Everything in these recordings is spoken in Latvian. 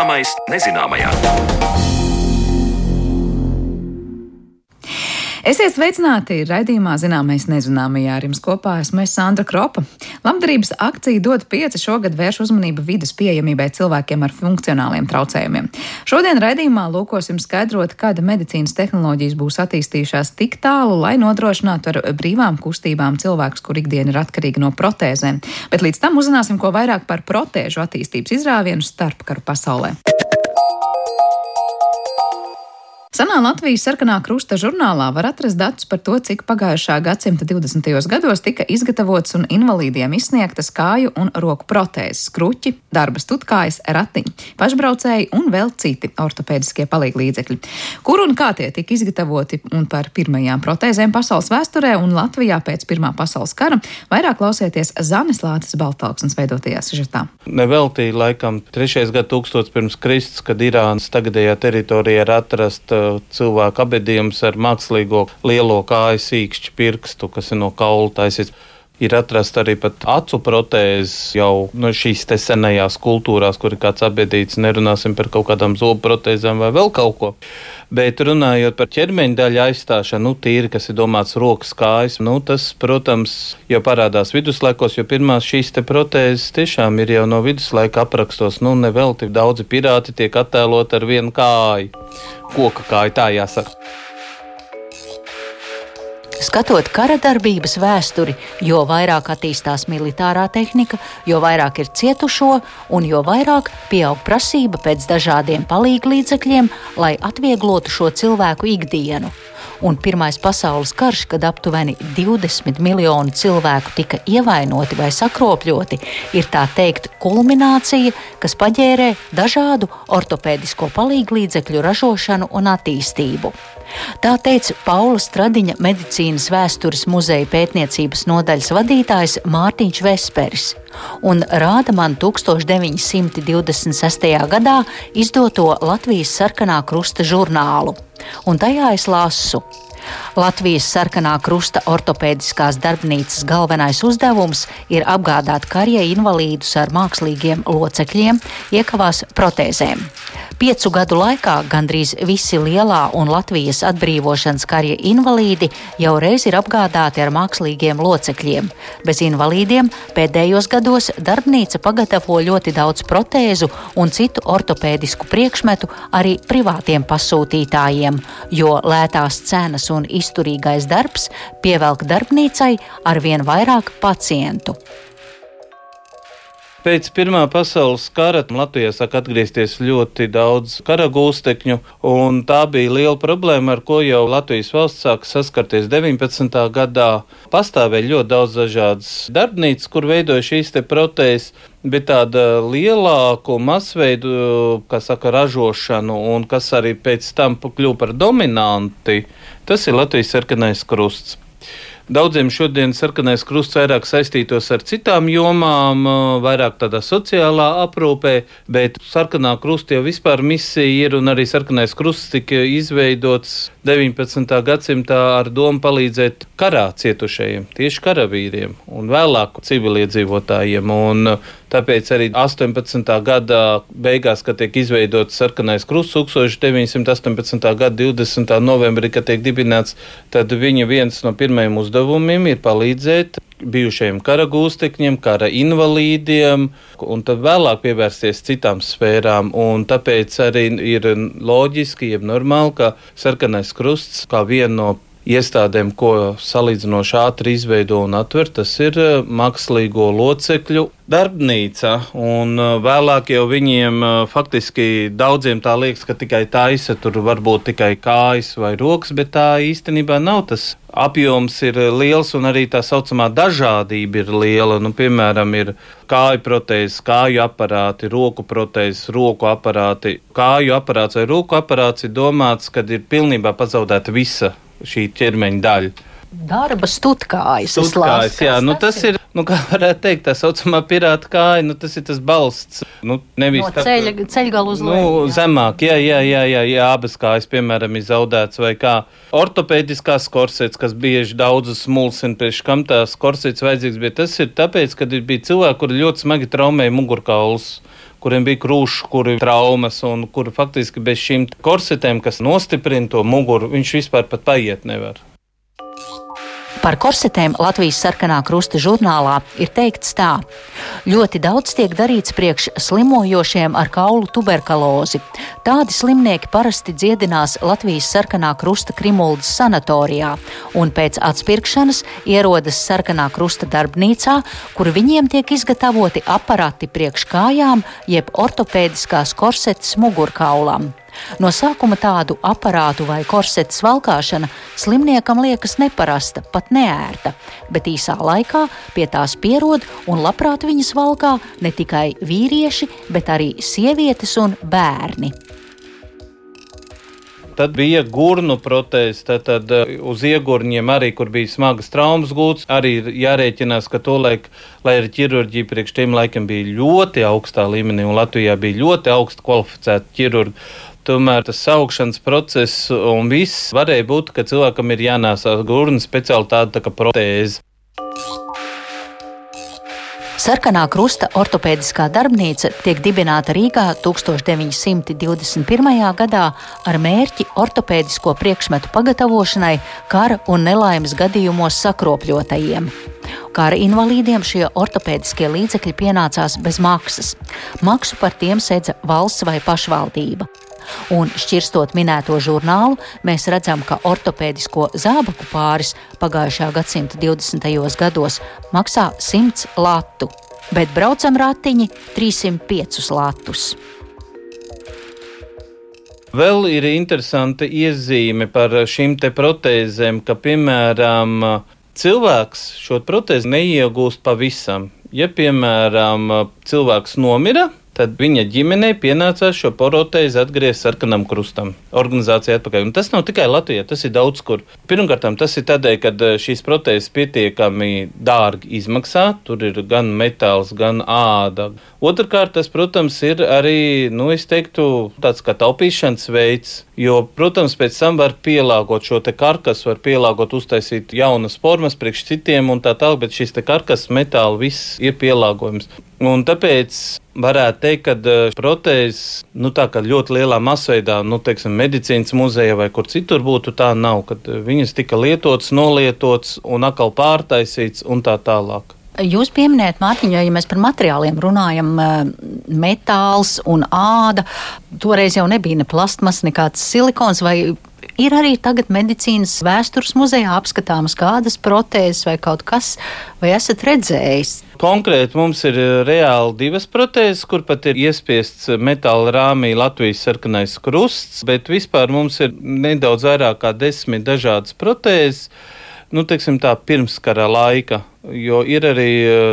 Zināmais nezināmajā. Esiet sveicināti raidījumā Zināmais nezināmajā. Ar jums kopā esmu es Sandra Kropa. Labdarības akcija dod pieci šogad vērš uzmanību vidas pieejamībai cilvēkiem ar funkcionāliem traucējumiem. Šodien raidījumā lūkosim skaidrot, kāda medicīnas tehnoloģijas būs attīstījušās tik tālu, lai nodrošinātu ar brīvām kustībām cilvēkus, kur ikdiena ir atkarīga no protēzēm. Bet līdz tam uzzināsim ko vairāk par protēžu attīstības izrāvienu starpkaru pasaulē. Senā Latvijas sarkanā krusta žurnālā var atrast datus par to, cik pagājušā gadsimta 20. gados tika izgatavotas un invalīdiem izsniegtas kāju un roku protēzes, kruķi, darba stutkājas, ratiņi, pašbraucēji un vēl citi ortopēdiskie palīglīdzekļi. Kur un kā tie tika izgatavoti un par pirmajām protēzēm pasaules vēsturē un Latvijā pēc Pirmā pasaules kara, vairāk klausieties Zanes Lācis Baltalksnes veidotajā sižetā. Neveltīgi laikam 3. gadsimts pirms Kristus, kad Irānas tagadējā teritorijā ir atrasta cilvēku abedījums ar mākslīgo lielo kāju sīkšķu pirkstu, kas ir no kaula taisīts. Ir atrasta arī acu protēzes jau no šīs senajās kultūrās, kur ir kāds abedīts. Nerunāsim par kaut kādām zobu protēzēm vai vēl kaut ko. Bet runājot par ķermeņa daļu aizstāšanu, nu, tīri, kas ir domāts rokas, kājas, nu, tas, protams, jau parādās viduslaikos, jo pirmās šīs protēzes tiešām ir jau no viduslaika aprakstos. Nu, nevelti daudzi pirāti tiek attēlot ar vienu kāju, koka kāju, tā jāsaka. Skatot kara darbības vēsturi, jo vairāk attīstās militārā tehnika, jo vairāk ir cietušo un jo vairāk pieaug prasība pēc dažādiem palīglīdzekļiem, lai atvieglotu šo cilvēku ikdienu un Pirmais pasaules karš, kad aptuveni 20 miljoni cilvēku tika ievainoti vai sakropļoti, ir tā teikt kulminācija, kas paģērē dažādu ortopēdisko palīglīdzekļu ražošanu un attīstību. Tā teica Paula Stradiņa medicīnas vēstures muzeja pētniecības nodaļas vadītājs Mārtiņš Vesperis un rāda man 1926. gadā izdoto Latvijas sarkanā krusta žurnālu. Un tajā es lasu. Latvijas sarkanā krusta ortopēdiskās darbnīcas galvenais uzdevums ir apgādāt karja invalīdus ar mākslīgiem locekļiem, iekavās protēzēm. Piecu gadu laikā gandrīz visi lielā un Latvijas atbrīvošanas karja invalīdi jau reiz ir apgādāti ar mākslīgiem locekļiem. Bez invalīdiem pēdējos gados darbnīca pagatavo ļoti daudz protēzu un citu ortopēdisku priekšmetu arī privātiem pasūtītājiem, jo lētās cenas un izturīgais darbs pievelk darbnīcai ar vien vairāk pacientu. Pēc Pirmā pasaules kara Latvijā sāk atgriezties ļoti daudz kara gūstekņu, un tā bija liela problēma, ar ko jau Latvijas valsts sāka saskarties 19. gadā. Pastāvēja ļoti daudz dažādas darbnīcas, kur veidoja šīs protēzes, bet tāda lielāku masveidu, kas saka, ražošanu, un kas arī pēc tam kļuva par dominanti, tas ir Latvijas sarkanais krusts. Daudziem šodien sarkanais krusts vairāk saistītos ar citām jomām, vairāk tādā sociālā aprūpē, bet sarkanā krusta jau vispār misija ir un arī sarkanais krusts tika izveidots 19. gadsimtā ar domu palīdzēt karā cietušajiem, tieši karavīriem un vēlāk civiliedzīvotājiem. Un Tāpēc arī 18. gada beigās, kad tiek izveidots sarkanais krusts, 1918. gada 20. novembrī, kad tiek dibināts, tad viņa viens no pirmajiem uzdevumiem ir palīdzēt bijušajiem kara gūstekņiem, kara invalīdiem, un tad vēlāk pievērsties citām sfērām. Un tāpēc arī ir loģiski, jeb normāli, ka sarkanais krusts kā viena no iestādēm, ko salīdzinoši ātri izveido un atver, tas ir eh, mākslīgo locekļu darbnīca. Un eh, vēlāk jau viņiem eh, faktiski daudziem tā liekas, ka tikai taisa tur varbūt tikai kājas vai rokas, bet tā īstenībā nav tas. Apjoms ir liels un arī tā saucamā dažādība ir liela. Nu, piemēram, ir kāju protēzes, kāju aparāti, roku protēzes, roku aparāti. Kāju aparāts vai roku aparāts ir domāts, kad ir pilnībā pazaudēta visa šī ķermeņa daļa. Darba stutkājas. Stutkājas, jā, nu tas ir, nu kā varētu teikt, tā saucamā pirāta kāja, nu tas ir tas balsts. Nu, nevis no ceļa, ceļgalu uz leju. Nu, zemāk, jā, jā, jā, jā, jā, abas kājas, piemēram, ir zaudēts vai kā. Ortopēdiskās korsets, kas bieži daudzus mulsina, priekš kam tās korsets vajadzīgs, bet tas ir tāpēc, ka bija cilvēki, kuri ļoti smagi traumēja mugurkaulus kuriem bija krūšs, kuri traumas un kuri faktiski bez šīm korsetēm, kas nostiprina to muguru, viņš vispār pat paiet nevar. Par korsetēm Latvijas sarkanā krusta žurnālā ir teikts tā: ļoti daudz tiek darīts priekš slimojošiem ar kaulu tuberkulozi. Tādi slimnieki parasti dziedinās Latvijas sarkanā krusta Krimuldas sanatorijā un pēc atspirkšanas ierodas sarkanā krusta darbnīcā, kur viņiem tiek izgatavoti aparati priekš kājām jeb ortopēdiskās korsetes mugurkaulam. No sākuma tādu aparātu vai korsetes valkāšana slimniekam liekas neparasta, pat neērta, bet īsā laikā pie tās pierod un labprāt viņas valkā ne tikai vīrieši, bet arī sievietes un bērni. Tad bija gurnu protēze, tad, tad uh, uz iegurņiem arī, kur bija smagas traumas gūts, arī jārēķinās, ka to laiku, lai arī ķirurģija priekš tiem laikam bija ļoti augstā līmenī, un Latvijā bija ļoti augsta kvalificēta ķirurģija. Tomēr tas augšanas process un viss varēja būt, ka cilvēkam ir jānēsā gurnu speciāli tāda tā kā protēze. Sarkanā krusta ortopēdiskā darbnīca tiek dibināta Rīgā 1921. gadā ar mērķi ortopēdisko priekšmetu pagatavošanai kara un nelaimes gadījumos sakropļotajiem. Kara invalīdiem šie ortopēdiskie līdzekļi pienācās bez maksas. Maksu par tiem sedza valsts vai pašvaldība. Un šķirstot minēto žurnālu, mēs redzam, ka ortopēdisko zābaku pāris pagājušā gadsimta 20. gados maksā 100 latu, bet braucam ratiņi 305 latus. Vēl ir interesanta iezīme par šīm protēzēm, ka, piemēram, cilvēks šo protēzi neiegūst pavisam. Ja, piemēram, cilvēks nomira, tad viņa ģimenei pienācās šo poroteizi atgriezt sarkanam krustam, organizācijai atpakaļ. Un tas nav tikai Latvijā, tas ir daudz kur. Pirmkārt, tas ir tādēļ, ka eh, šīs protēzes pietiekami dārgi izmaksā, tur ir gan metāls, gan āda. Otrakārt, tas, protams, ir arī, nu, es teiktu, tāds kā taupīšanas veids, jo, protams, pēc tam var pielāgot šo te karkasu, var pielāgot, uztaisīt jaunas formas priekš citiem un tā tālāk, bet šis te karkas metāla viss ir pielāgojums. Un tāpēc varētu teikt, ka eh, protēzes nu, ļoti lielā masveidā, nu, teiksim, medicīnas muzejā vai kur citur būtu, tā nav. Eh, viņas tika lietotas, nolietotas un atkal pārtaisītas un tā tālāk. Jūs pieminējat, Mārtiņ, ja mēs par materiāliem runājam, eh, metāls un āda, toreiz jau nebija ne plastmas, nekāds silikons vai Ir arī tagad medicīnas vēstures muzejā apskatāmas kādas protēzes vai kaut kas, vai esat redzējis? Konkrēti mums ir eh, reāli divas protēzes, kur pat ir iespiests metāla rāmī Latvijas sarkanais krusts, bet vispār mums ir nedaudz vairāk kā desmit dažādas protēzes. Nu, teiksim tā, pirmskara laika, jo ir arī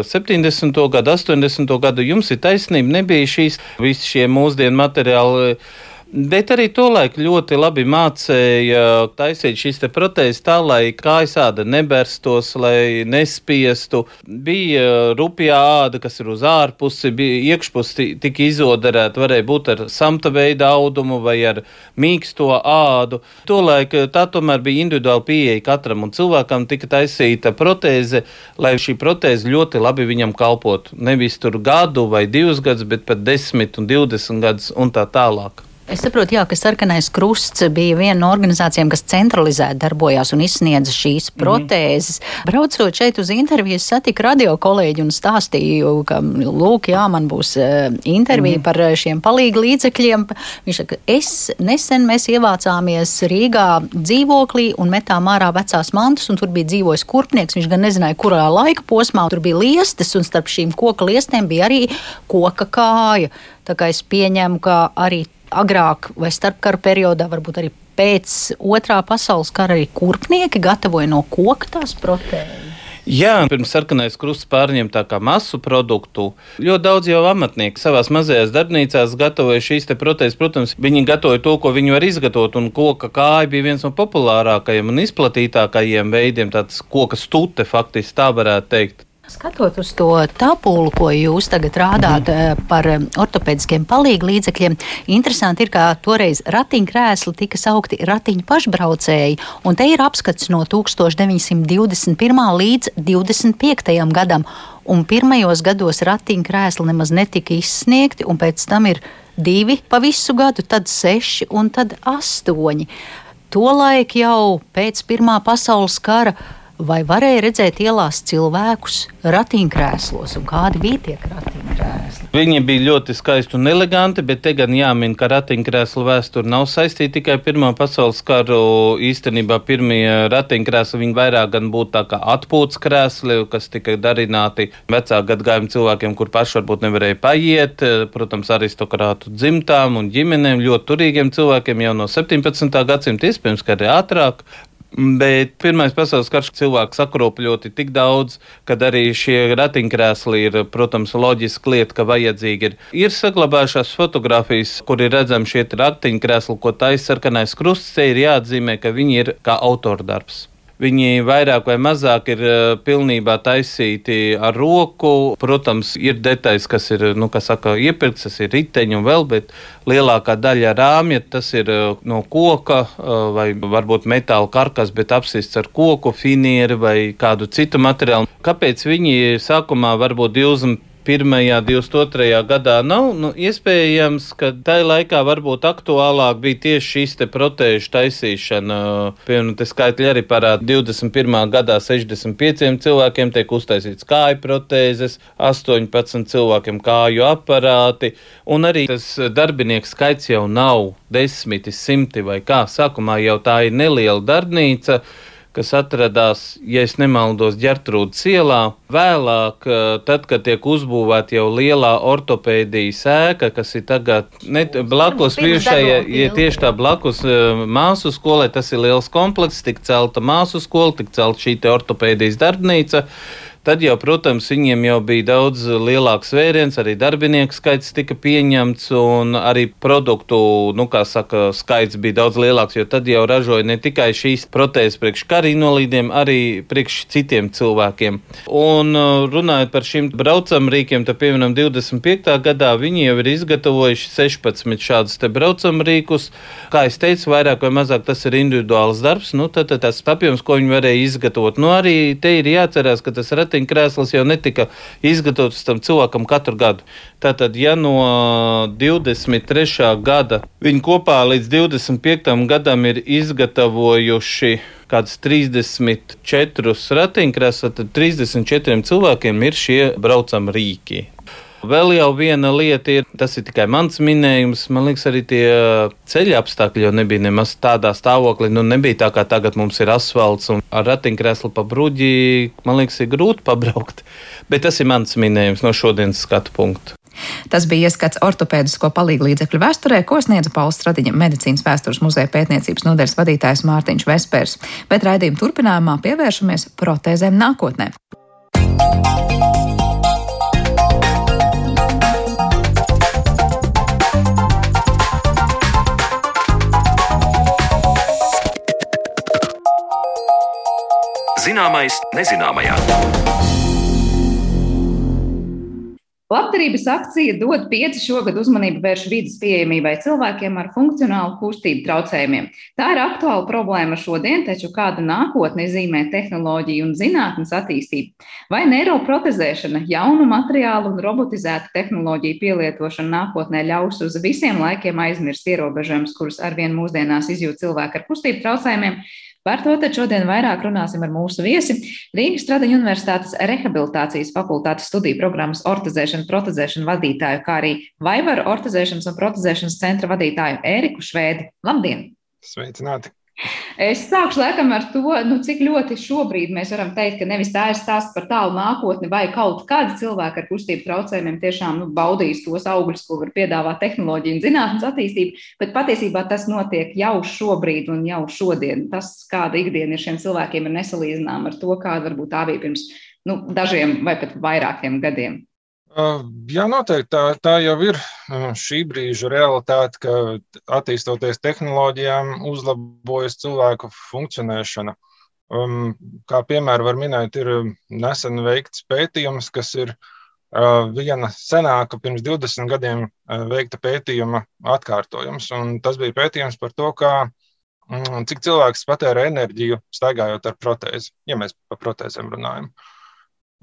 70. Eh, gadu, 80. gadu. Jums ir taisnība, nebija šīs visi šie mūsdienu materiāli Bet arī tolaik ļoti labi mācīja taisīt šīs protēzes tā, lai kājas āda neberstos, lai nespiestu. Bija rupjā āda, kas ir uz ārpusi, bija iekšpusi tika izodarēta, varēja būt ar samta veida audumu vai ar mīksto ādu. Tolaik tā tomēr bija individuāla pieeja katram, un cilvēkam tika taisīta protēze, lai šī protēze ļoti labi viņam kalpotu. Nevis tur gadu vai divus gadus, bet pat desmit un divdesmit gadus un tā tālāk. Es saprotu, jā, ka Sarkanais Krusts bija viena no organizācijām, kas centralizēti darbojās un izsniedza šīs mhm. protēzes. Mm -hmm. Braucot šeit uz interviju, satiku radio kolēģi un stāstīju, ka, lūk, jā, man būs uh, intervija mm -hmm. par šiem palīgu līdzekļiem. Viņš saka, es nesen mēs ievācāmies Rīgā dzīvoklī un metām ārā vecās mantas, un tur bija dzīvojis kurpnieks. Viņš gan nezināja, kurā laika posmā tur bija liestas, un starp šīm koka liestēm bija arī koka kāja. Tā kā es pieņemu, ka arī agrāk vai starpkara periodā, varbūt arī pēc otrā pasaules kara, arī kurpnieki gatavoja no koka tās protēzes. Jā, pirms sarkanais krusts pārņem tā kā masu produktu. Ļoti daudz jau amatnieki savā mazajās darbnīcās gatavoja šīs protēzes. Protams, viņi gatavoja to, ko viņi var izgatavot, un koka kāja bija viens no populārākajiem un izplatītākajiem veidiem, tāds koka stute faktiski tā varētu teikt. Skatot uz to tabulu, ko jūs tagad rādāt mm. par eh, ortopēdiskiem palīglīdzekļiem, interesanti ir, ka toreiz ratiņkrēsli tika saukti ratiņu pašbraucēji, un te ir apskats no 1921. līdz 25. gadam, un pirmajos gados ratiņkrēsli nemaz netika izsniegti, un pēc tam ir divi pa visu gadu, tad seši un tad astoņi. Tolaik jau pēc Pirmā pasaules kara vai varēja redzēt ielās cilvēkus ratiņkrēslos, un kādi bija tie ratiņkrēsli? Viņi bija ļoti skaisti un eleganti, bet te gan jāmin, ka ratiņkrēslu vēsture nav saistīta tikai Pirmā pasaules karu. Īstenībā pirmie ratiņkrēsli viņi vairāk gan būtu tā kā atpūtas krēsli, kas tika darināti vecāku gadgājumu cilvēkiem, kur paši varbūt nevarēja paiet, protams, aristokrātu dzimtām un ģimenēm, ļoti turīgiem cilvēkiem jau no 17. gadsimta, iespējams, ka arī ātrāk. Bet Pirmais pasaules karš cilvēku sakropļoti tik daudz, ka arī šie ratiņkrēsli ir, protams, loģiski lieta, ka vajadzīgi ir. Ir saglabājušās fotografijas, kur ir redzami šie ratiņkrēsli, ko taisa sarkanais krusts, te ir jāatzīmē, ka viņi ir kā autordarbs. Viņi vairāk vai mazāk ir eh, pilnībā taisīti ar roku. Protams, ir detaļas, kas ir nu, kas saka, iepirktas, tas ir riteņi un vēl, bet lielākā daļa rāmja tas ir eh, no koka eh, vai varbūt metāla karkas, bet apsists ar koku, finieri vai kādu citu materiālu. Kāpēc viņi sākumā varbūt 20 21. 22. gadā nav. Nu, iespējams, ka tajā laikā varbūt aktuālāk bija tieši šīs protēžu taisīšana. Piemēram, te skaitļi arī parāda 21. gadā 65 cilvēkiem tiek uztaisīts kāju protēzes, 18 cilvēkiem kāju aparāti, un arī tas darbinieku skaits jau nav desmiti, simti vai kā. Sākumā jau tā ir neliela darbnīca kas atradās, ja nemaldos, ģertrūdas ielā. Vēlāk, eh, tad, kad tiek uzbūvēta jau lielā ortopēdijas ēka, kas ir tagad ne, blakus bijušajai, ja tieši tā blakus eh, māsu skolai, tas ir liels komplekss, tik celta māsu skola, tik celta šī ortopēdijas darbnīca. Tad jau, protams, viņiem jau bija daudz lielāks vēriens, arī darbinieku skaits tika pieņemts, un arī produktu nu, saka, skaits bija daudz lielāks, jo tad jau ražoja ne tikai šīs protēzes priekš kara invalīdiem, arī priekš citiem cilvēkiem. Un uh, runājot par šiem braucamrīkiem, tad, piemēram, 25. gadā viņi jau ir izgatavojuši 16 šādus te braucamrīkus. Kā es teicu, vairāk vai mazāk tas ir individuāls darbs, nu, tad, tad tas apjoms, ko viņi varēja izgatavot. Nu, arī te ir jāatcerās, ka tas rati ratiņkrēsls jau netika izgatavots tam cilvēkam katru gadu. Tātad, ja no 23. gada viņi kopā līdz 25. gadam ir izgatavojuši kāds 34 ratiņkrēsli, tad 34 cilvēkiem ir šie braucam rīki. Vēl jau viena lieta ir, tas ir tikai mans minējums. Man liekas, arī tie ceļa apstākļi jau nebija nemaz tādā stāvoklī. Nu, nebija tā kā tagad mums ir asfalts un ar ratiņkrēslu pa bruģi. Man liekas, ir grūti pabraukt. Bet tas ir mans minējums no šodienas skatu punkta. Tas bija ieskats ortopēdisko palīglīdzekļu vēsturē, ko sniedza Pauls Stradiņa medicīnas vēstures muzeja pētniecības nodaļas vadītājs Mārtiņš Vespers. Bet raidījuma turpinājumā pievēršamies protēzēm nākotnē. Zināmais nezināmajā. Labdarības akcija dod pieci šogad uzmanību vērš vidas pieejamībai cilvēkiem ar funkcionālu kustību traucējumiem. Tā ir aktuāla problēma šodien, taču kādu nākotni zīmē tehnoloģija un zinātnes attīstība. Vai neiroprotezēšana, jaunu materiālu un robotizētu tehnoloģiju pielietošana nākotnē ļaus uz visiem laikiem aizmirst ierobežojumus, kurus arvien mūsdienās izjūt cilvēki ar kustību traucējumiem, Par to tad šodien vairāk runāsim ar mūsu viesi Rīgas Stradiņa Universitātes rehabilitācijas fakultātes studiju programmas ortezēšana, protezēšana vadītāju, kā arī Vaivaru ortezēšanas un protezēšanas centra vadītāju Ēriku Švēdi. Labdien! Sveicināti! Es sākšu laikam ar to, nu, cik ļoti šobrīd mēs varam teikt, ka nevis tā ir stāsts par tālu nākotni, vai kaut kādi cilvēki ar kustību traucējumiem tiešām nu, baudīs tos augļus, ko var piedāvāt tehnoloģija un zinātnes attīstība, bet patiesībā tas notiek jau šobrīd un jau šodien. Tas, kāda ikdiena ir šiem cilvēkiem, ir nesalīdzināma ar to, kāda varbūt tā bija pirms nu, dažiem vai pat vairākiem gadiem. Jā, noteikti tā, tā jau ir šī brīža realitāte, ka attīstoties tehnoloģijām, uzlabojas cilvēku funkcionēšana. Um, kā piemēru var minēt, ir nesen veikts pētījums, kas ir uh, viena senāka, pirms 20 gadiem uh, veikta pētījuma atkārtojums. Un tas bija pētījums par to, kā, um, cik cilvēks patēra enerģiju staigājot ar protēzi, ja mēs par protēzēm runājam.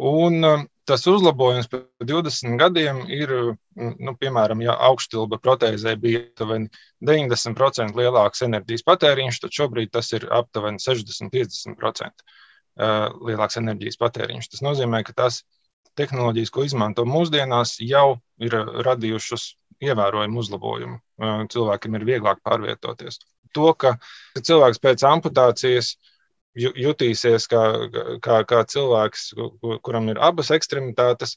Un um, tas uzlabojums pēc 20 gadiem ir, nu, piemēram, ja augšstilba protēzē bija aptuveni 90% lielāks enerģijas patēriņš, tad šobrīd tas ir aptuveni 60-50% lielāks enerģijas patēriņš. Tas nozīmē, ka tās tehnoloģijas, ko izmanto mūsdienās, jau ir radījušas ievērojumu uzlabojumu. Cilvēkiem ir vieglāk pārvietoties. To, ka cilvēks pēc amputācijas uh, jutīsies kā, kā, kā cilvēks, kuram ir abas ekstremitātes,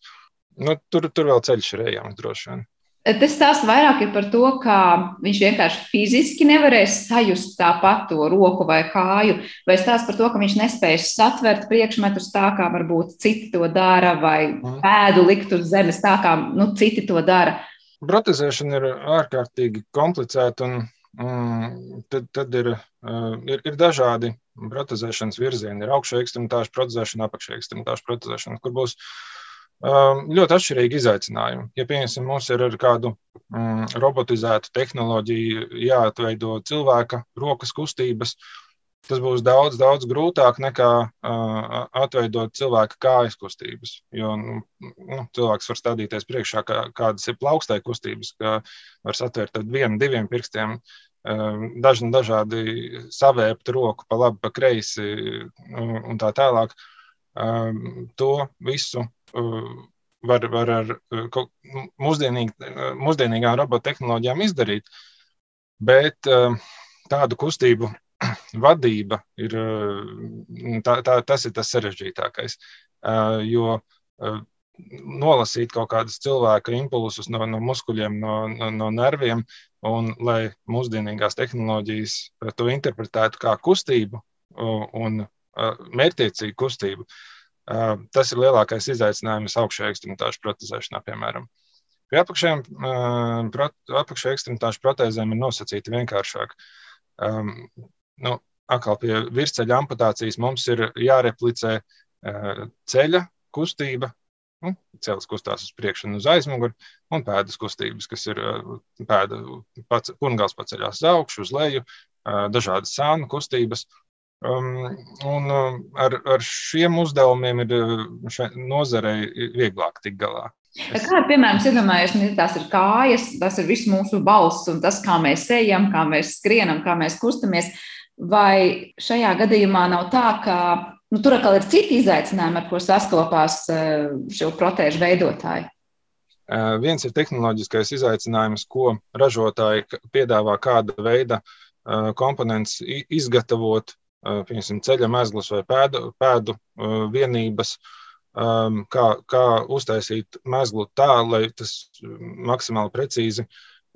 nu, tur, tur vēl ceļš ir ejams droši vien. Tas stāsta vairāk par to, ka viņš vienkārši fiziski nevarēs sajust tāpat to roku vai kāju, vai stāsta par to, ka viņš nespēs satvert priekšmetus tā, kā varbūt citi to dara, vai mm. pēdu likt uz zemes tā, kā nu, citi to dara. Protezēšana ir ārkārtīgi komplicēta, un, un tad, tad ir, ir, ir dažādi protezēšanas virzieni. Ir augšā ekstremitāšu protezēšana, apakšā ekstremitāšu protezēšana, kur būs um, ļoti atšķirīgi izaicinājumi. Ja, piemēram, mums ir ar kādu um, robotizētu tehnoloģiju jāatveido cilvēka rokas kustības, tas būs daudz, daudz grūtāk nekā uh, atveidot cilvēka kājas kustības. Jo nu, nu, cilvēks var stādīties priekšā, kā, kādas ir plaukstai kustības, ka var satvērt ar vienu, diviem pirkstiem. Uh, dažni dažādi savēpt roku pa labi, pa kreisi un tā tālāk. Ehm, to visu var, var ar mūsdienīg, mūsdienīgām robottehnoloģijām izdarīt, bet ehm, tādu kustību vadība ir, tā, tā, tas ir tas sarežģītākais. Jo nolasīt kaut kādus cilvēka impulsus no, no muskuļiem, no, no, no nerviem, un lai mūsdienīgās tehnoloģijas to interpretētu kā kustību un mērķtiecīgu kustību. Tas ir lielākais izaicinājums augšējā ekstremitāšu protezēšanā, piemēram. Pie apakšējā ekstremitāšu protēzēm ir nosacīti vienkāršāk. Um, nu, atkal pie virsceļa amputācijas mums ir jāreplicē uh, ceļa kustība, Nu, Cēlis kustās uz priekšu un uz aizmuguri, un pēdas kustības, kas ir pēda, pats, pungals paceļās uz augšu, uz leju, dažādas sānu kustības. Um, un um, ar, ar šiem uzdevumiem ir nozarei vieglāk tikt galā. Es... Kā piemēram, iedomājieties, nu, tās ir kājas, tas ir viss mūsu balss un tas, kā mēs ejam, kā mēs skrienam, kā mēs kustamies. Vai šajā gadījumā nav tā, ka Nu, tur atkal ir citi izaicinājumi, ar ko sastopās eh, šo protēžu veidotāji. Uh, viens ir tehnoloģiskais izaicinājums, ko ražotāji piedāvā kāda veida uh, komponents izgatavot, piemēram, ceļa mezglus vai pēdu, pēdu vienības, um, kā, kā uztaisīt mezglu tā, lai tas maksimāli precīzi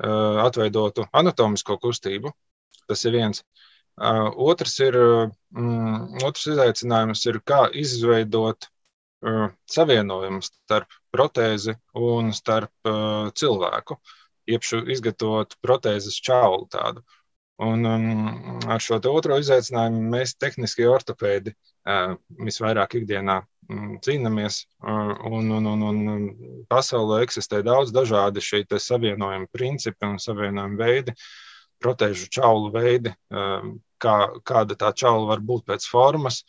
atveidotu anatomisko kustību. Tas ir viens. Otrs, ir, mm, otrs izaicinājums ir, kā izveidot savienojumu starp protēzi un starp cilvēku, jeb izgatavot protēzes čaulu tādu. Un um, ar šo otro izaicinājumu mēs, tehniskie ortopēdi, visvairāk ikdienā um, cīnāmies. Un, un, un, un pasaulē eksistē daudz dažādi šī savienojuma principi un savienojuma veidi. Uh, protēžu čaulu veidi, um, kā, kāda tā čaula var būt pēc formas,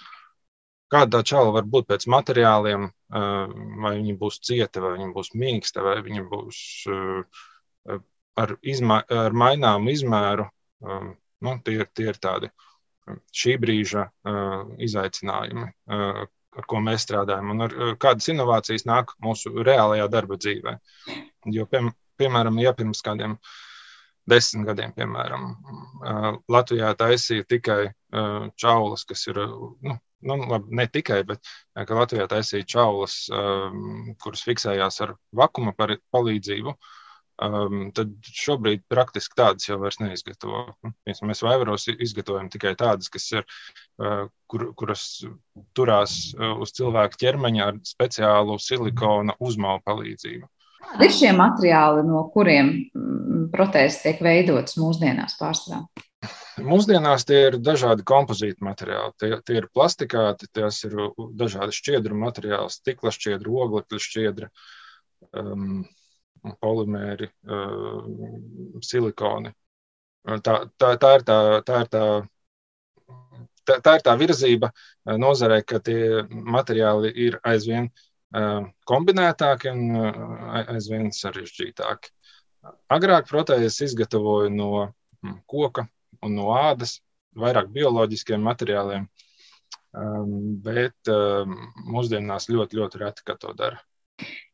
kāda tā čaula var būt pēc materiāliem, um, vai viņa būs cieta, vai viņa būs mīksta, vai viņa būs uh, ar, izmā, ar maināmu izmēru. Um, nu, tie, tie ir tādi šī brīža uh, izaicinājumi, uh, ar ko mēs strādājam, un ar, kādas inovācijas nāk mūsu reālajā darba dzīvē. Jo, pie, piemēram, ja pirms kādiem gadiem desmit gadiem, piemēram, Latvijā taisīja tikai čaulas, kas ir, nu, nu labi, ne tikai, bet ka Latvijā taisīja čaulas, kuras fiksējās ar vakuma palīdzību. Um, tad šobrīd praktiski tādas jau neizgatavo. Nu, mēs vaivaros izgatavojam tikai tādas, kas ir, uh, kur, kuras turās uz cilvēka ķermeņa ar speciālu silikona uzmālu palīdzību. Kādi ir šie materiāli, no kuriem protēzes tiek veidotas mūsdienās pārsvarā? Mūsdienās tie ir dažādi kompozīti materiāli. Tie, tie ir plastikāti, tās ir dažādi šķiedru materiāli, stikla šķiedra, oglekļa šķiedra, um, polimēri, um, silikoni. Tā, tā, tā, ir tā, tā, ir tā, tā, tā ir tā virzība nozarē, ka tie materiāli ir aizvien uh, kombinētāki un aizvien sarežģītāki. Agrāk protēzes izgatavoja no mm, koka un no ādas, vairāk bioloģiskiem materiāliem, bet mūsdienās ļoti, ļoti reti, ka to dara.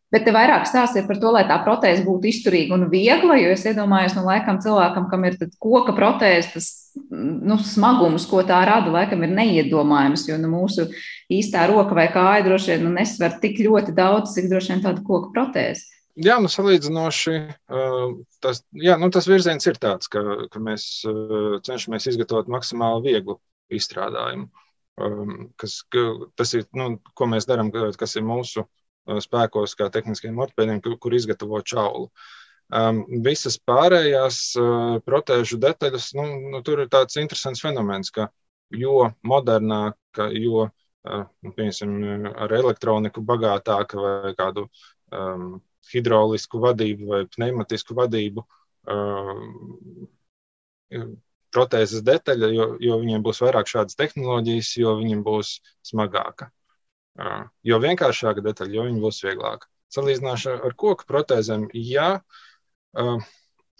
Bet te vairāk stāstiet par to, lai tā protēze būtu izturīga un viegla, jo es iedomājos, nu, laikam cilvēkam, kam ir koka protēze, tas nu, smagums, ko tā rada, laikam ir neiedomājams, jo nu, mūsu īstā roka vai kāja droši vien nu, nesver tik ļoti daudz, cik droši vien tāda koka protēze. Jā, nu, salīdzinoši tas, jā, nu, tas virziens ir tāds, ka, ka mēs cenšamies izgatavot maksimāli vieglu izstrādājumu. Kas, tas ir, nu, ko mēs darām, kas ir mūsu spēkos, kā tehniskiem ortopēdiem, kur, kur izgatavo čaulu. Um, visas pārējās uh, protēžu detaļas, nu, nu, tur ir tāds interesants fenomens, ka jo modernāka, jo uh, piemēram, ar elektroniku bagātāka vai kādu um, hidrolisku vadību vai pneimatisku vadību uh, protēzes detaļa, jo, jo viņiem būs vairāk šādas tehnoloģijas, jo viņiem būs smagāka. Jo vienkāršāka detaļa, jo viņa būs vieglāka. Salīdzināšana ar koku protēzēm, jā,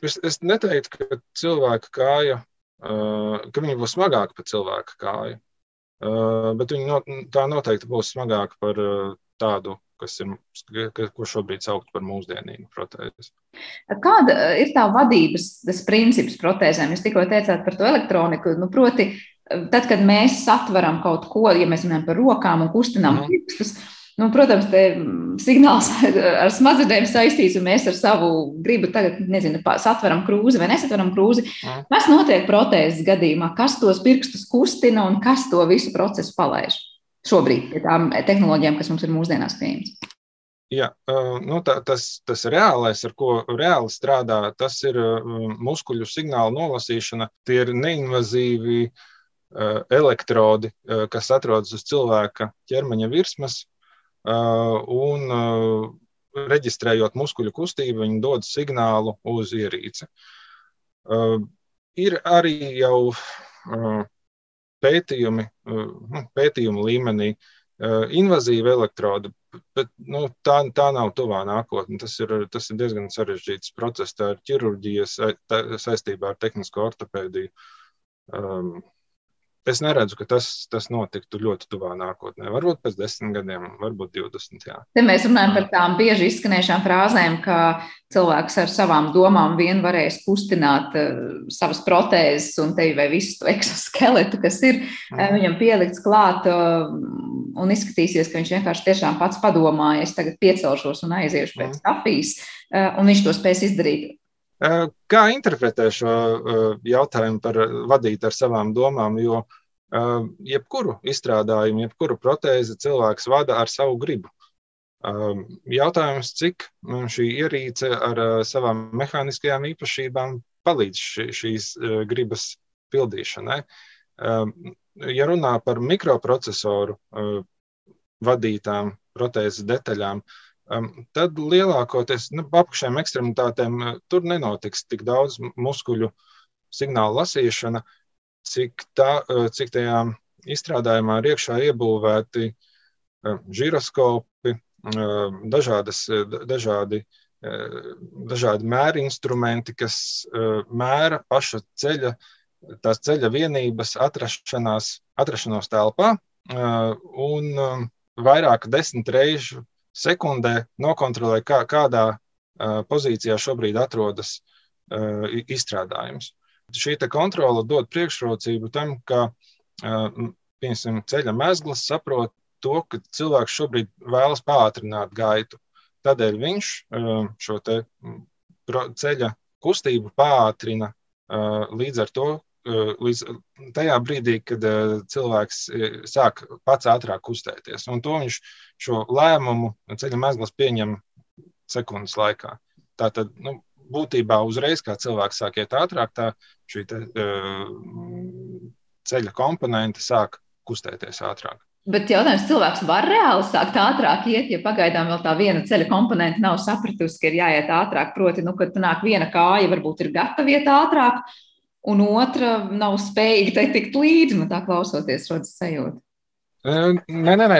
es, es neteiktu, ka cilvēka kāja, ka viņa būs smagāka par cilvēka kāju, bet viņa not, tā noteikti būs smagāka par tādu, kas ir, ko šobrīd sauc par mūsdienīgu protēzi. Kāda ir tā vadības princips protēzēm? Jūs tikko teicāt par to elektroniku, nu, proti, tad, kad mēs satveram kaut ko, ja mēs runājam par rokām un kustinām mm. Nu, protams, te signāls ar smadzenēm saistīts, un mēs ar savu gribu tagad, nezinu, satveram krūzi vai nesatveram krūzi. Mm. Kas notiek protēzes gadījumā? Kas tos pirkstus kustina un kas to visu procesu palaiž? Šobrīd pie tām tehnoloģijām, kas mums ir mūsdienās pieejamas. Jā, nu, tā, tas, tas reālais, ar ko reāli strādā, tas ir muskuļu signālu nolasīšana. Tie ir neinvazīvi Eh, elektrodi, eh, kas atrodas uz cilvēka ķermeņa virsmas, eh, un reģistrējot muskuļu kustību, viņi dod signālu uz ierīci. Ir arī jau pētījumi, nu, pētījumu līmenī, invazīva elektroda, bet nu, tā, tā nav tuvā nākotnē. Tas ir, tas ir diezgan sarežģīts process. Tā ir ķirurģija saistībā ar tehnisko ortopēdiju. Um, Es neredzu, ka tas, tas notiktu ļoti tuvā nākotnē. Varbūt pēc desmit gadiem, varbūt divdesmit. Te mēs runājam par tām bieži izskanējušām frāzēm, ka cilvēks ar savām domām vien varēs kustināt uh, savas protēzes un tevi vai visu to eksoskeletu, kas ir mm. viņam pielikts klāt. Uh, un izskatīsies, ka viņš vienkārši tiešām pats padomāja, es tagad piecelšos un aiziešu pēc mm. kafijas, un viņš to spēs izdarīt Kā interpretē šo jautājumu par vadīt ar savām domām? Jo jebkuru izstrādājumu, jebkuru protēzi cilvēks vada ar savu gribu. Jautājums, cik šī ierīce ar savām mehāniskajām īpašībām palīdz šīs gribas pildīšanai. Ja runā par mikroprocesoru vadītām protēzes detaļām, uh, tad lielākoties nu, apakšējām ekstremitātēm tur nenotiks tik daudz muskuļu signālu lasīšana, cik, tā, cik tajā izstrādājumā ir iekšā iebūvēti žiroskopi, dažādas, dažādi, dažādi mēri instrumenti, kas mēra paša ceļa, tās ceļa vienības atrašanās, atrašanos telpā un vairāk desmit reižu sekundē nokontrolē, kā, kādā pozīcijā šobrīd atrodas izstrādājums. Šī kontrole dod priekšrocību tam, ka piemēram, ceļa mezgls saprot to, ka cilvēks šobrīd vēlas pātrināt gaitu. Tādēļ viņš šo ceļa kustību pātrina līdz ar to, līdz tajā brīdī, kad cilvēks sāk pats ātrāk kustēties. Un to viņš šo lēmumu ceļa mezgls pieņem sekundes laikā. Tātad, nu, būtībā uzreiz, kā cilvēks sāk iet ātrāk, tā šī te, uh, ceļa komponenti sāk kustēties ātrāk. Bet jautājums, cilvēks var reāli sākt ātrāk iet, ja pagaidām vēl tā viena ceļa komponente nav sapratusi, ka ir jāiet ātrāk. Proti, nu, kad nāk viena kāja, varbūt ir gatava iet ātrāk, un otra nav spējīga tai tikt līdzi. Man tā klausoties, rodas sajūta. Nē, nē, nē,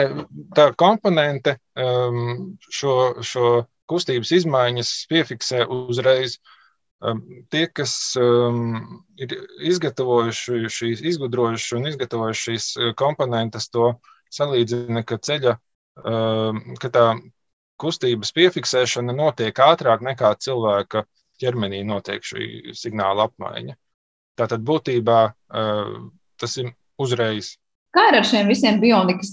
tā komponente šo, šo kustības izmaiņas piefiksē uzreiz. Tie, kas ir izgatavojuši šīs, izgudrojuši un izgatavojuši šīs komponentes, to salīdzina, ka ceļa, ka tā kustības piefiksēšana notiek ātrāk nekā cilvēka ķermenī notiek šī signāla apmaiņa. Tātad būtībā tas ir uzreiz. Kā ir ar šiem visiem bionikas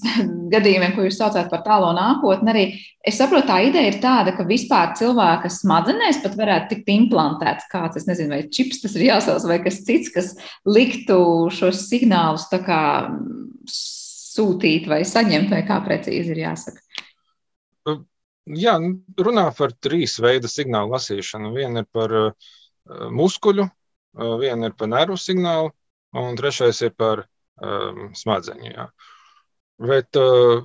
gadījumiem, ko jūs saucāt par tālo nākotni? Arī es saprotu, tā ideja ir tāda, ka vispār cilvēka smadzenēs pat varētu tikt implantēts kāds, es nezinu, vai čips tas ir jāsauc, vai kas cits, kas liktu šos signālus tā kā sūtīt vai saņemt, vai kā precīzi ir jāsaka? Jā, runā par trīs veidu signālu lasīšanu. Viena ir par uh, muskuļu, uh, viena ir par nervu signālu, un trešais ir par um, smadzeņu. Jā. Bet uh,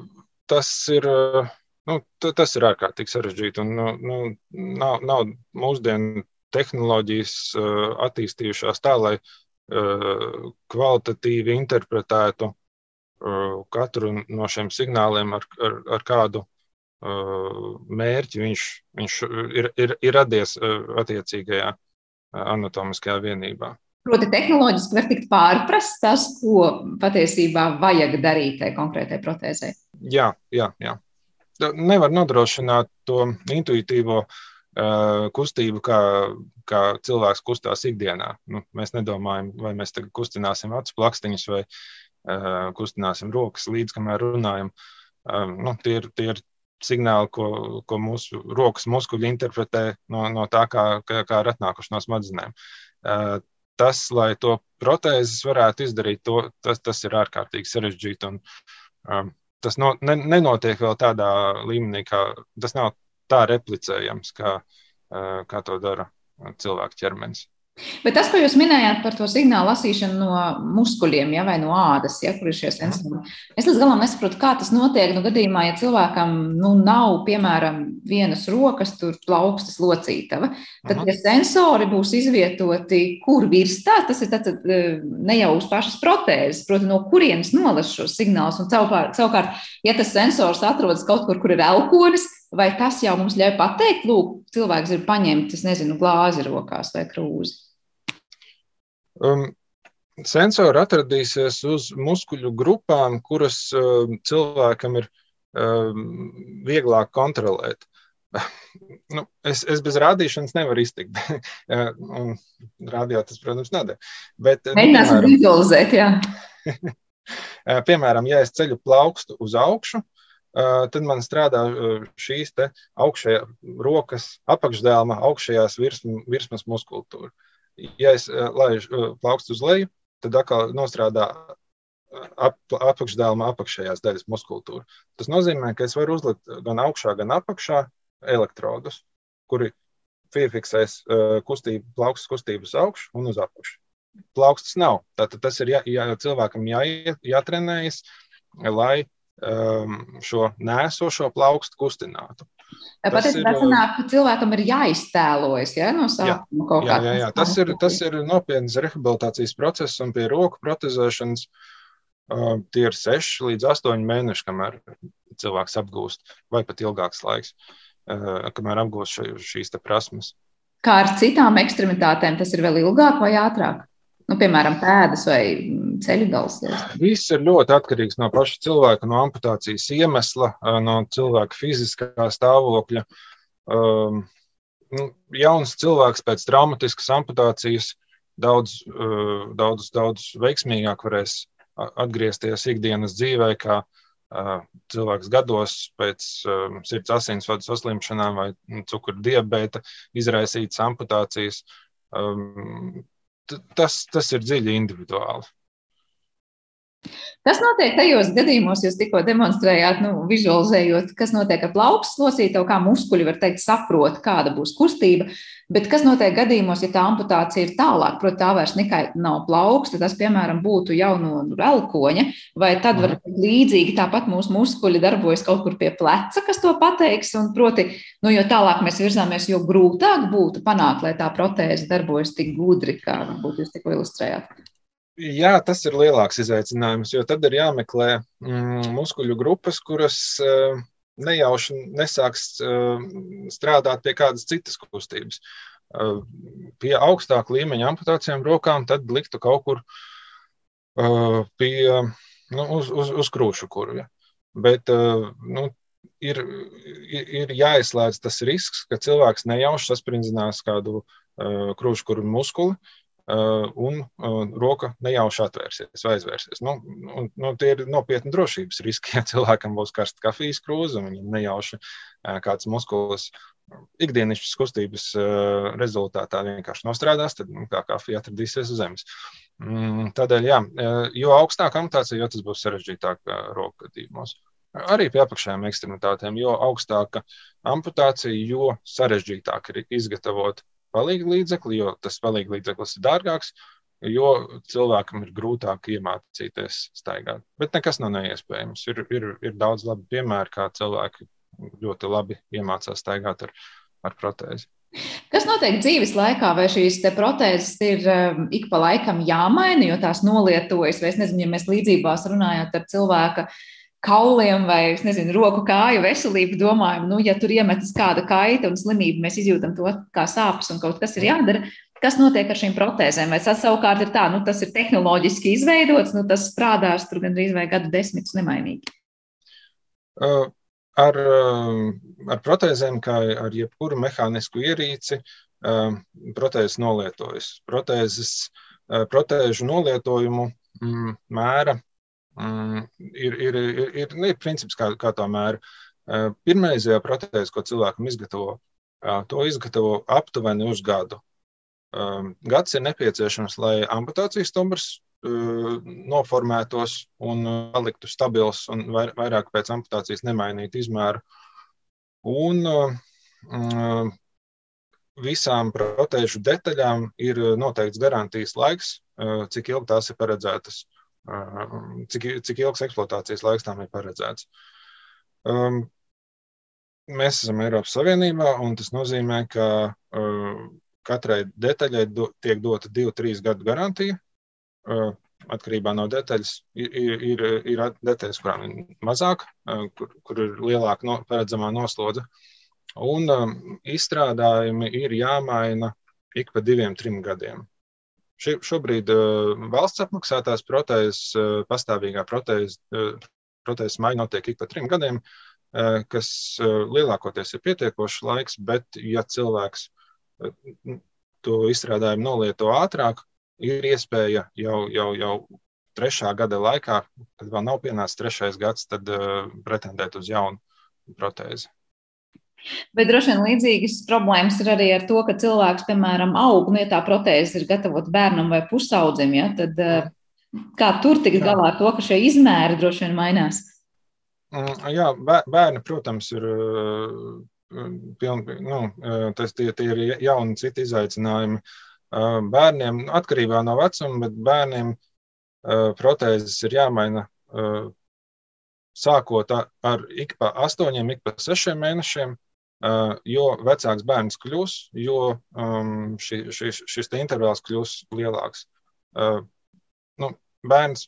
tas ir. Uh, Nu, tas ir ārkārtīgi sarežģīti. Un, nu, nu, nav, nav mūsdienu tehnoloģijas uh, attīstījušās tā, lai uh, kvalitatīvi interpretētu katru no šiem signāliem, ar, ar, ar kādu mērķi viņš, viņš ir, ir, ir radies attiecīgajā anatomiskajā vienībā. Proti, tehnoloģiski var tikt pārprasts tas, ko patiesībā vajag darīt tai konkrētai protēzē. Jā, jā, jā. Nevar nodrošināt to intuitīvo uh, kustību, kā, kā cilvēks kustās ikdienā. Nu, mēs nedomājam, vai mēs tagad kustināsim acu plakstiņus vai uh, kustināsim rokas līdz, kamēr runājam. Nu, tie, ir, tie ir signāli, ko, ko mūsu rokas muskuļi interpretē no, no tā, kā, kā, kā ir atnākuši no smadzenēm. Tas, lai to protēzes varētu izdarīt, to, tas, tas ir ārkārtīgi sarežģīti. Un, um, tas no, ne, nenotiek vēl tādā līmenī, kā tas nav tā replicējams, kā, uh, kā to dara cilvēka ķermenis. Bet tas, ko jūs minējāt par to signālu lasīšanu no muskuļiem ja, vai no ādas, ja, kur ir šie sensori, es līdz galam nesaprotu, kā tas notiek. Nu, gadījumā, ja cilvēkam nu, nav, piemēram, vienas rokas, tur plaukstas locītava, tad tie sensori būs izvietoti kur virs tā. Tas ir tad, e, ne jau uz pašas protēzes, proti, no kurienes nolas šos signālus. Un savukārt, ja tas sensors atrodas kaut kur, kur ir elkonis, vai tas jau mums ļauj pateikt, lūk, cilvēks ir paņemts, es nezinu, glāzi rokās vai krūzi? Um, sensori atradīsies uz muskuļu grupām, kuras um, cilvēkam ir um, vieglāk kontrolēt. nu, es, es bez rādīšanas nevaru iztikt. Radio tas, protams, nedara. Nu, Mēģināsim vizualizēt, jā. piemēram, ja es ceļu plaukstu uz augšu, tad man strādā šīs augšējā rokas apakšdēlma, augšējās virsmas, virsmas muskultūra. Ja es laižu plaukstu uz leju, tad atkal nostrādā ap, apakšdēlma apakšējās daļas muskultūra. Tas nozīmē, ka es varu uzlikt gan augšā, gan apakšā elektrodus, kuri piefiksēs kustību, plaukstas kustību uz augšu un uz apakšu. Plaukstas nav. Tātad tas ir jā, jā, cilvēkam jā, jātrenējas, lai šo nēsošo plaukstu kustinātu. Patiesībā ir sanāk, ka cilvēkam ir jāiztēlojas ja, no sākuma kaut kā. Jā, jā, jā. Tas, ir, tas ir nopietns rehabilitācijas process un pie roku protezēšanas uh, tie ir 6 līdz 8 mēneši, kamēr cilvēks apgūst, vai pat ilgāks laiks, uh, kamēr apgūst šo, šīs prasmes. Kā ar citām ekstremitātēm, tas ir vēl ilgāk vai ātrāk? Nu, piemēram, pēdas vai ceļu gals. Viss ir ļoti atkarīgs no paša cilvēka, no amputācijas iemesla, no cilvēka fiziskā stāvokļa. Um, nu, jauns cilvēks pēc traumatiskas amputācijas daudz, uh, daudz, daudz veiksmīgāk varēs atgriezties ikdienas dzīvē, kā uh, cilvēks gados pēc uh, sirds asinsvadu saslimšanām vai cukura diabēta izraisītas amputācijas. Um, tas, tas ir dziļi individuāli. Kas notiek tajos gadījumos, jūs tikko demonstrējāt, nu, vizualizējot, kas notiek ar plaukstas losītavu, kā muskuļi var teikt, saprot, kāda būs kustība, bet kas notiek gadījumos, ja tā amputācija ir tālāk, proti, tā vairs nekai nav plauksta, tas, piemēram, būtu jau no elkoņa, vai tad var mhm. līdzīgi tāpat mūsu muskuļi darbojas kaut kur pie pleca, kas to pateiks, un proti, nu, jo tālāk mēs virzāmies, jo grūtāk būtu panākt, lai tā protēze darbojas tik gudri, kā varbūt jūs tikko ilustrējāt. Jā, tas ir lielāks izaicinājums, jo tad ir jāmeklē mm, muskuļu grupas, kuras uh, nejauši nesāks uh, strādāt pie kādas citas kustības. Uh, pie augstāka līmeņa amputācijām rokām tad liktu kaut kur pie, nu, uz, uz, uz krūšu kurvja. Bet nu, ir, ir jāizslēdz tas risks, ka cilvēks nejauši sasprindzinās kādu krūšu kurvu muskuli, un uh, roka nejauši atvērsies vai aizvērsies. Nu, un, nu, tie ir nopietni drošības riski. Ja cilvēkam būs karsta kafijas krūze un viņam nejauši uh, kāds muskulis ikdienišķas kustības rezultātā vienkārši nostrādās, tad nu, kā kafija atradīsies uz zemes. Mm, tādēļ, jā, jo augstāka amputācija, jo tas būs sarežģītāk roka gadījumos. Arī pie apakšējām ekstremitātēm, jo augstāka amputācija, jo sarežģītāk ir izgatavot palīga līdzekli, jo tas palīga līdzeklis ir dārgāks, jo cilvēkam ir grūtāk iemācīties staigāt. Bet nekas nav neiespējams. Ir, ir, ir daudz labi piemēri, kā cilvēki ļoti labi iemācās staigāt ar, ar protēzi. Kas notiek dzīves laikā, vai šīs protēzes ir um, ik pa laikam jāmaina, jo tās nolietojas, vai es nezinu, ja mēs līdzībās runājot ar cilvēku kauliem vai, nezinu, roku kāju veselību, domājam, nu, ja tur iemetas kāda kaita un slimība, mēs izjūtam to kā sāpes un kaut kas ir jādara. Kas notiek ar šīm protēzēm? Vai tas savukārt ir tā, nu, tas ir tehnoloģiski izveidots, nu, tas strādās tur gandrīz vai gadu desmitus nemainīgi? Uh, ar, ar protēzēm, kā ar jebkuru mehānisku ierīci, uh, protēzes nolietojas. Protēzes, uh, protēžu nolietojumu mm, mēra Mm, ir, ir, ir, ir, nu, ir princips, kā, kā tā mēra. Pirmreizējā protēze, ko cilvēkam izgatavo, to izgatavo aptuveni uz gadu. Gads ir nepieciešams, lai amputācijas stumbrs noformētos un paliktu stabils un vairāk pēc amputācijas nemainītu izmēru. Un visām protēžu detaļām ir noteikts garantijas laiks, cik ilgi tās ir paredzētas cik, cik ilgs eksploatācijas laiks tam ir paredzēts. Um, mēs esam Eiropas Savienībā, un tas nozīmē, ka uh, katrai detaļai do, tiek dota 2-3 gadu garantija. Uh, atkarībā no detaļas, ir, ir, ir, ir detaļas, kurām ir mazāk, uh, kur, kur ir lielāka no, paredzamā noslodze. Un um, izstrādājumi ir jāmaina ik pa diviem, trim gadiem. Ši, šobrīd uh, valsts apmaksātās protēzes, uh, pastāvīgā protēzes, uh, protēzes maiņa notiek ik pa trim gadiem, uh, kas uh, lielākoties ir pietiekošs laiks, bet ja cilvēks uh, to izstrādājumu nolieto ātrāk, ir iespēja jau, jau, jau trešā gada laikā, kad vēl nav pienācis trešais gads, tad uh, pretendēt uz jaunu protēzi. Bet droši vien līdzīgas problēmas ir arī ar to, ka cilvēks, piemēram, aug, nu, ja tā protēze ir gatavota bērnam vai pusaudzim, ja, tad eh, kā tur tikt galā ar to, ka šie izmēri droši vien mainās? Mm, jā, bērni, protams, ir eh, pilni, nu, eh, tas tie, tie ir jauni citi izaicinājumi. Bērniem atkarībā no vecuma, bet bērniem protēzes ir jāmaina sākot ar ik pa astoņiem, ik pa sešiem mēnešiem, jo vecāks bērns kļūs, jo um, ši, ši, šis intervāls kļūs lielāks. Uh, nu, bērns,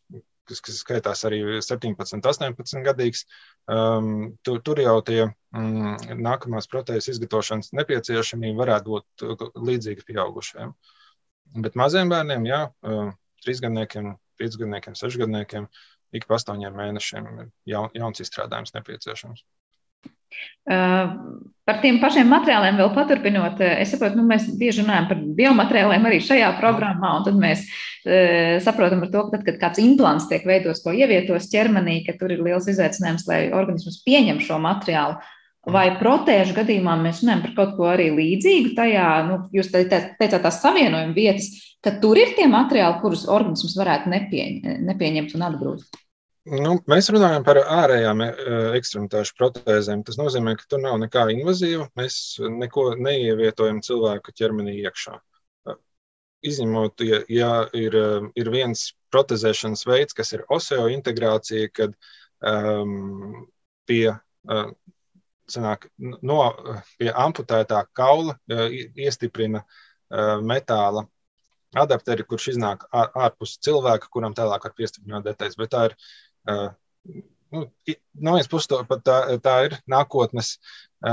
kas, kas skaitās arī 17, 18 gadīgs, um, tur, tur jau tie um, nākamās protēzes izgatavošanas nepieciešamība varētu būt līdzīga pieaugušajiem. Bet maziem bērniem, jā, uh, trīsgadniekiem, piecgadniekiem, sešgadniekiem, ik pa astoņiem mēnešiem ir jaun, jauns izstrādājums nepieciešams. Par tiem pašiem materiāliem vēl paturpinot, es saprotu, nu, mēs bieži runājam par biomateriāliem arī šajā programmā, un tad mēs uh, saprotam, to, ka tad, kad kāds implants tiek veidots, ko ievietos ķermenī, ka tur ir liels izaicinājums, lai organisms pieņem šo materiālu. Vai protēžu gadījumā mēs runājam par kaut ko arī līdzīgu tajā, nu, jūs teicāt, tās savienojuma vietas, ka tur ir tie materiāli, kurus organisms varētu nepieņ, nepieņemt un atgrūst? Nu, mēs runājam par ārējām ekstremitāšu protēzēm. Tas nozīmē, ka tur nav nekā invazīva. Mēs neko neievietojam cilvēku ķermenī iekšā. Izņemot, ja, ja ir, ir viens protezēšanas veids, kas ir oseointegrācija, kad um, pie uh, sanāk, no pie amputētā kaula iestiprina metāla adapteri, kurš iznāk ārpus cilvēka, kuram tālāk var piestiprināt detaļas. Bet tā ir, nu, no vienas puses, tā, tā ir nākotnes,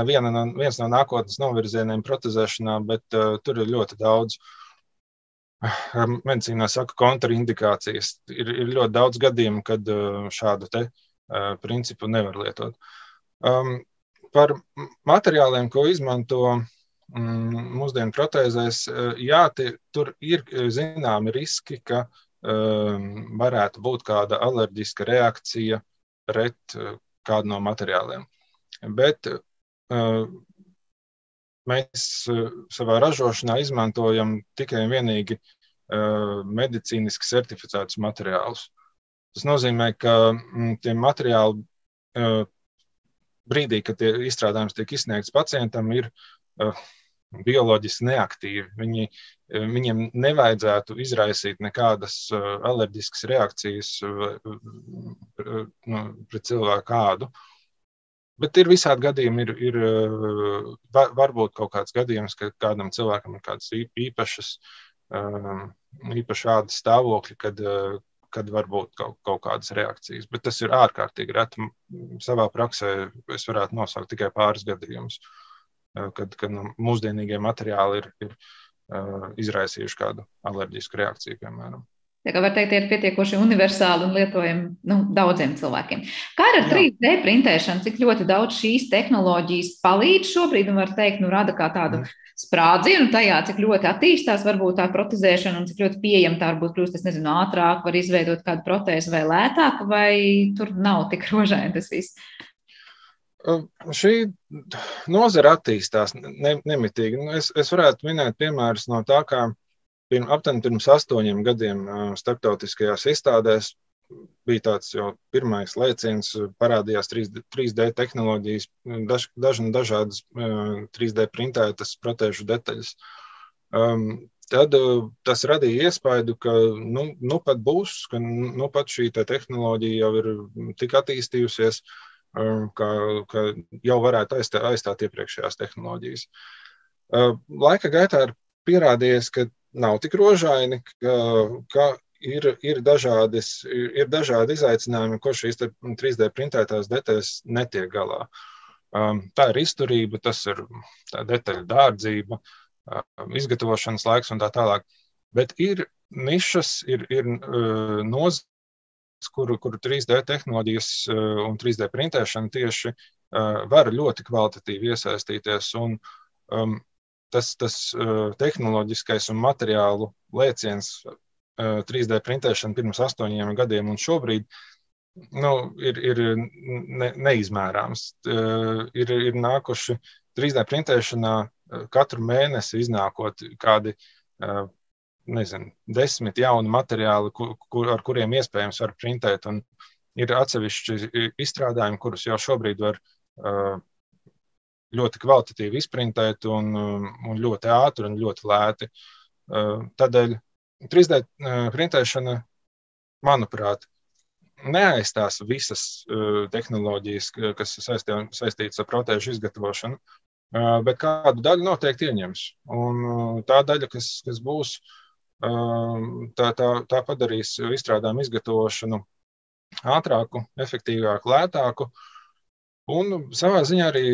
viena no, viens no nākotnes novirzieniem protezēšanā, bet uh, tur ir ļoti daudz. Medicīnā saka, kontraindikācijas. Ir, ir ļoti daudz gadījumu, kad uh, šādu te, uh, principu nevar lietot. Um, par materiāliem, ko izmanto mm, mūsdienu protēzēs, eh, jā, tie, tur ir zināmi riski, ka um, varētu būt kāda alerģiska reakcija pret kādu no materiāliem. Bet uh, mēs savā ražošanā izmantojam tikai un vienīgi medicīniski certificētus materiālus. Tas nozīmē, ka mm, tie materiāli brīdī, kad tie izstrādājums tiek izsniegts pacientam, ir bioloģiski neaktīvi. Viņi, uh, viņiem nevajadzētu izraisīt nekādas uh, alerģiskas reakcijas uh, uh, nu, pret cilvēku ādu. Bet ir visādi gadījumi, ir, ir var, varbūt kaut kāds gadījums, ka kādam cilvēkam ir kādas īpašas, īpašas ādas stāvokļi, kad, kad var būt kaut, kaut kādas reakcijas. Bet tas ir ārkārtīgi reti. Savā praksē es varētu nosaukt tikai pāris gadījumus, eh, kad, kad nu, mūsdienīgie materiāli ir, ir uh, izraisījuši kādu alerģisku reakciju, piemēram. Tā kā var teikt, ir pietiekoši universāli un lietojami nu, daudziem cilvēkiem. Kā ar 3D printēšanu, cik ļoti daudz šīs tehnoloģijas palīdz šobrīd un var teikt, nu, rada kā tādu mm sprādzienu tajā, cik ļoti attīstās varbūt tā protezēšana un cik ļoti pieejama tā varbūt kļūst, es nezinu, ātrāk, var izveidot kādu protēzi vai lētāk, vai tur nav tik rožaini tas viss? Šī nozara attīstās ne, nemitīgi. Nu, es, es varētu minēt piemērus no tā, kā pirm, aptuveni pirms astoņiem gadiem starptautiskajās izstādēs bija tāds jau pirmais lēciens, parādījās 3D, 3D tehnoloģijas, daž, daž, dažādas 3D printētas protēžu detaļas. Um, tad uh, tas radīja iespaidu, ka nu, nu pat būs, ka nu pat šī te tehnoloģija jau ir tik attīstījusies, um, ka, ka jau varētu aizstāt, aizstāt iepriekšējās tehnoloģijas. Laika gaitā ir pierādījies, ka nav tik rožaini, ka, ka ir, ir, dažādas, ir dažādi izaicinājumi, ko šīs 3D printētās detaļas netiek galā. Tā ir izturība, tas ir detaļu dārdzība, izgatavošanas laiks un tā tālāk. Bet ir nišas, ir, ir nozares, kuru, kuru 3D tehnoloģijas uh, un 3D printēšana tieši uh, var ļoti kvalitatīvi iesaistīties. Un, um, tas, tas tehnoloģiskais un materiālu lēciens 3D printēšana pirms astoņiem gadiem un šobrīd nu, ir, ir ne, neizmērāms. Ir, ir nākuši 3D printēšanā katru mēnesi iznākot kādi nezinu, desmit jauni materiāli, kur, kur, ar kuriem iespējams var printēt. Un ir atsevišķi izstrādājumi, kurus jau šobrīd var ļoti kvalitatīvi izprintēt un, un ļoti ātri un ļoti lēti. Tādēļ 3D eh, printēšana, manuprāt, neaizstās visas uh, tehnoloģijas, kas saistītas ar protēžu izgatavošanu, uh, bet kādu daļu noteikti ieņems. Un uh, tā daļa, kas, kas būs, tā, tā, tā padarīs izstrādājumu izgatavošanu ātrāku, efektīvāku, lētāku. Un savā ziņā arī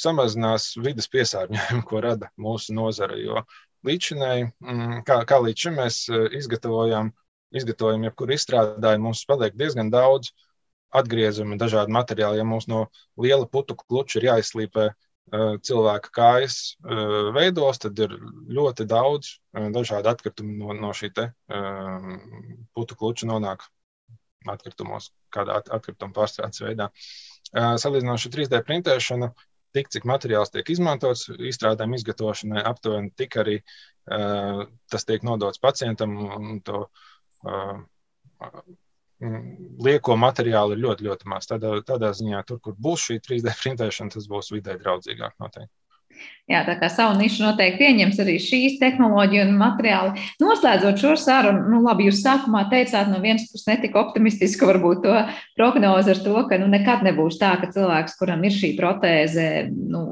samazinās vidas piesārņojumu, ko rada mūsu nozare. Jo līdzinēji, mm, kā, kā līdz šim mēs e, izgatavojam, izgatavojam jebkuru izstrādājumu, mums paliek diezgan daudz atgriezumu, dažādu materiālu. Ja mums no liela putu kluča ir jāizslīpē cilvēka kājas e, veidos, tad ir ļoti daudz dažādu atkritumu no, no šī te, putu kluča nonāk atkritumos, kādā atkrituma pārstrādes veidā. salīdzinoši 3D printēšanu, tik cik materiāls tiek izmantots izstrādājuma izgatavošanai, aptuveni tik arī tas tiek nodots pacientam. To, uh, lieko materiālu ir ļoti, ļoti maz. Tādā, tādā ziņā, tur, kur būs šī 3D printēšana, tas būs vidē draudzīgāk noteikti. Jā, tā kā savu nišu noteikti ieņems arī šīs tehnoloģija un materiāli. Noslēdzot šo sarunu, nu, labi, jūs sākumā teicāt, no vienas puses netika optimistiski varbūt to prognozi ar to, ka nu, nekad nebūs tā, ka cilvēks, kuram ir šī protēze, nu,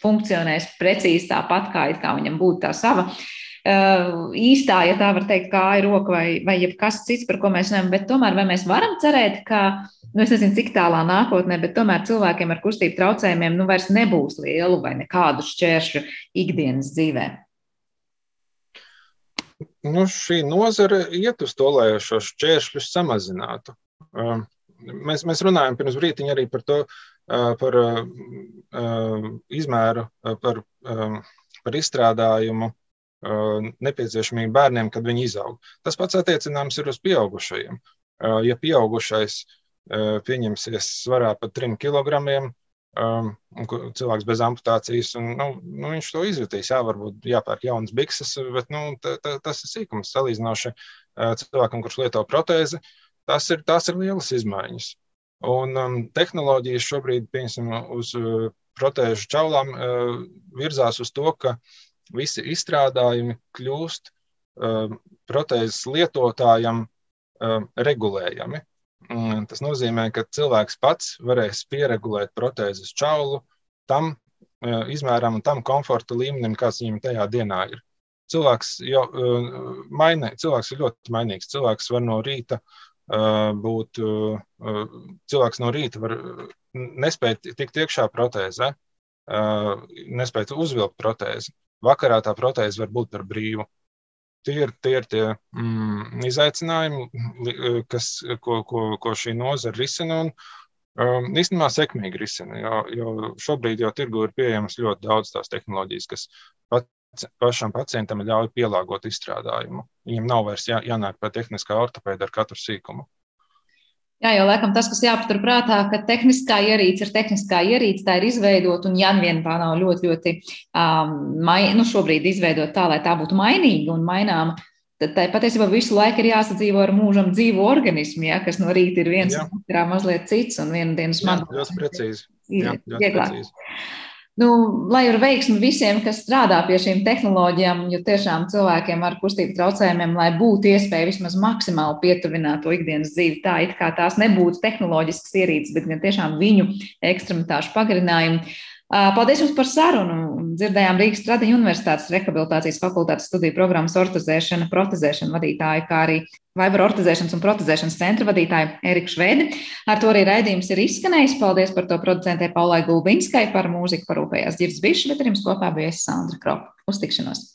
funkcionēs precīzi tāpat, kā, kā viņam būtu tā sava. Uh, īstā, ja tā var teikt, kāja, roka vai, vai jebkas cits, par ko mēs runājam, bet tomēr vai mēs varam cerēt, ka nu, es nezinu, cik tālā nākotnē, bet tomēr cilvēkiem ar kustību traucējumiem nu, vairs nebūs lielu vai nekādu šķēršļu ikdienas dzīvē. Nu, šī nozare iet uz to, lai šos šķēršļus samazinātu. Um, mēs, mēs runājam pirms brīdiņa arī par to, uh, par uh, uh, izmēru, par, um, par izstrādājumu nepieciešamību bērniem, kad viņi izaug. Tas pats attiecināms ir uz pieaugušajiem. Ja pieaugušais uh, pieņemsies svarā pat 3 kg. Cilvēks bez amputācijas, un nu, nu, viņš to izjutīs. Jā, varbūt jāpērk jaunas bikses, bet nu, t, t, tas ir sīkums salīdzinoši uh, cilvēkam, kurš lieto protēzi. Tas ir, tās ir lielas izmaiņas. Un um, tehnoloģijas šobrīd, piemēram, uz uh, protēžu čaulām uh, virzās uz to, ka visi izstrādājumi kļūst uh, protēzes lietotājam uh, regulējami. Tas nozīmē, ka cilvēks pats varēs pieregulēt protēzes čaulu tam e, izmēram un tam komforta līmenim, kāds viņam tajā dienā ir. Cilvēks, jau, e, mainē, cilvēks ir ļoti mainīgs. Cilvēks var no rīta e, būt, cilvēks no rīta var nespēt tikt iekšā protēzē, nespēt uzvilkt protēzi. Vakarā tā protēze var būt par brīvu. Tie ir tie, ir tie mm, izaicinājumi, eh, kas, ko, ko, ko šī nozara risina. Un, um, īstenībā sekmīgi risina, jo, jo šobrīd jau tirgu ir pieejamas ļoti daudz tās tehnoloģijas, kas pat, pašam pacientam ļauj pielāgot izstrādājumu. Viņam nav vairs jā, jānāk pie tehniskā ortopēda ar katru sīkumu. Jā, jau laikam tas, kas jāpatur prātā, ka tehniskā ierīce ir tehniskā ierīce, tā ir izveidota un jāvien tā nav ļoti, ļoti, um, mai, nu, šobrīd izveidota tā, lai tā būtu mainīga un maināma. Tad tai patiesībā visu laiku ir jāsadzīvo ar mūžam dzīvu organismu, ja, kas no rīta ir viens, otrā mazliet cits, un viena dienas man. Ļoti precīzi. Jā, ļoti precīzi. Nu, lai ir veiksmi visiem, kas strādā pie šīm tehnoloģijām, jo tiešām cilvēkiem ar kustību traucējumiem, lai būtu iespēja vismaz maksimāli pietuvināt to ikdienas dzīvi, tā it kā tās nebūtu tehnoloģiskas ierīces, bet gan tiešām viņu ekstremitāšu pagarinājumu. Paldies jums par sarunu. Dzirdējām Rīgas Tradiņu Universitātes rehabilitācijas fakultātes studiju programmas ortozēšana, protezēšana vadītāju, kā arī Vaivaru ortozēšanas un protezēšanas centra vadītāju Eriku Švedi. Ar to arī raidījums ir izskanējis. Paldies par to producentē Paulai Gulbinskai, par mūziku parūpējās Girds Bišs, bet ar jums kopā bija Sandra Kropa. Uz tikšanos!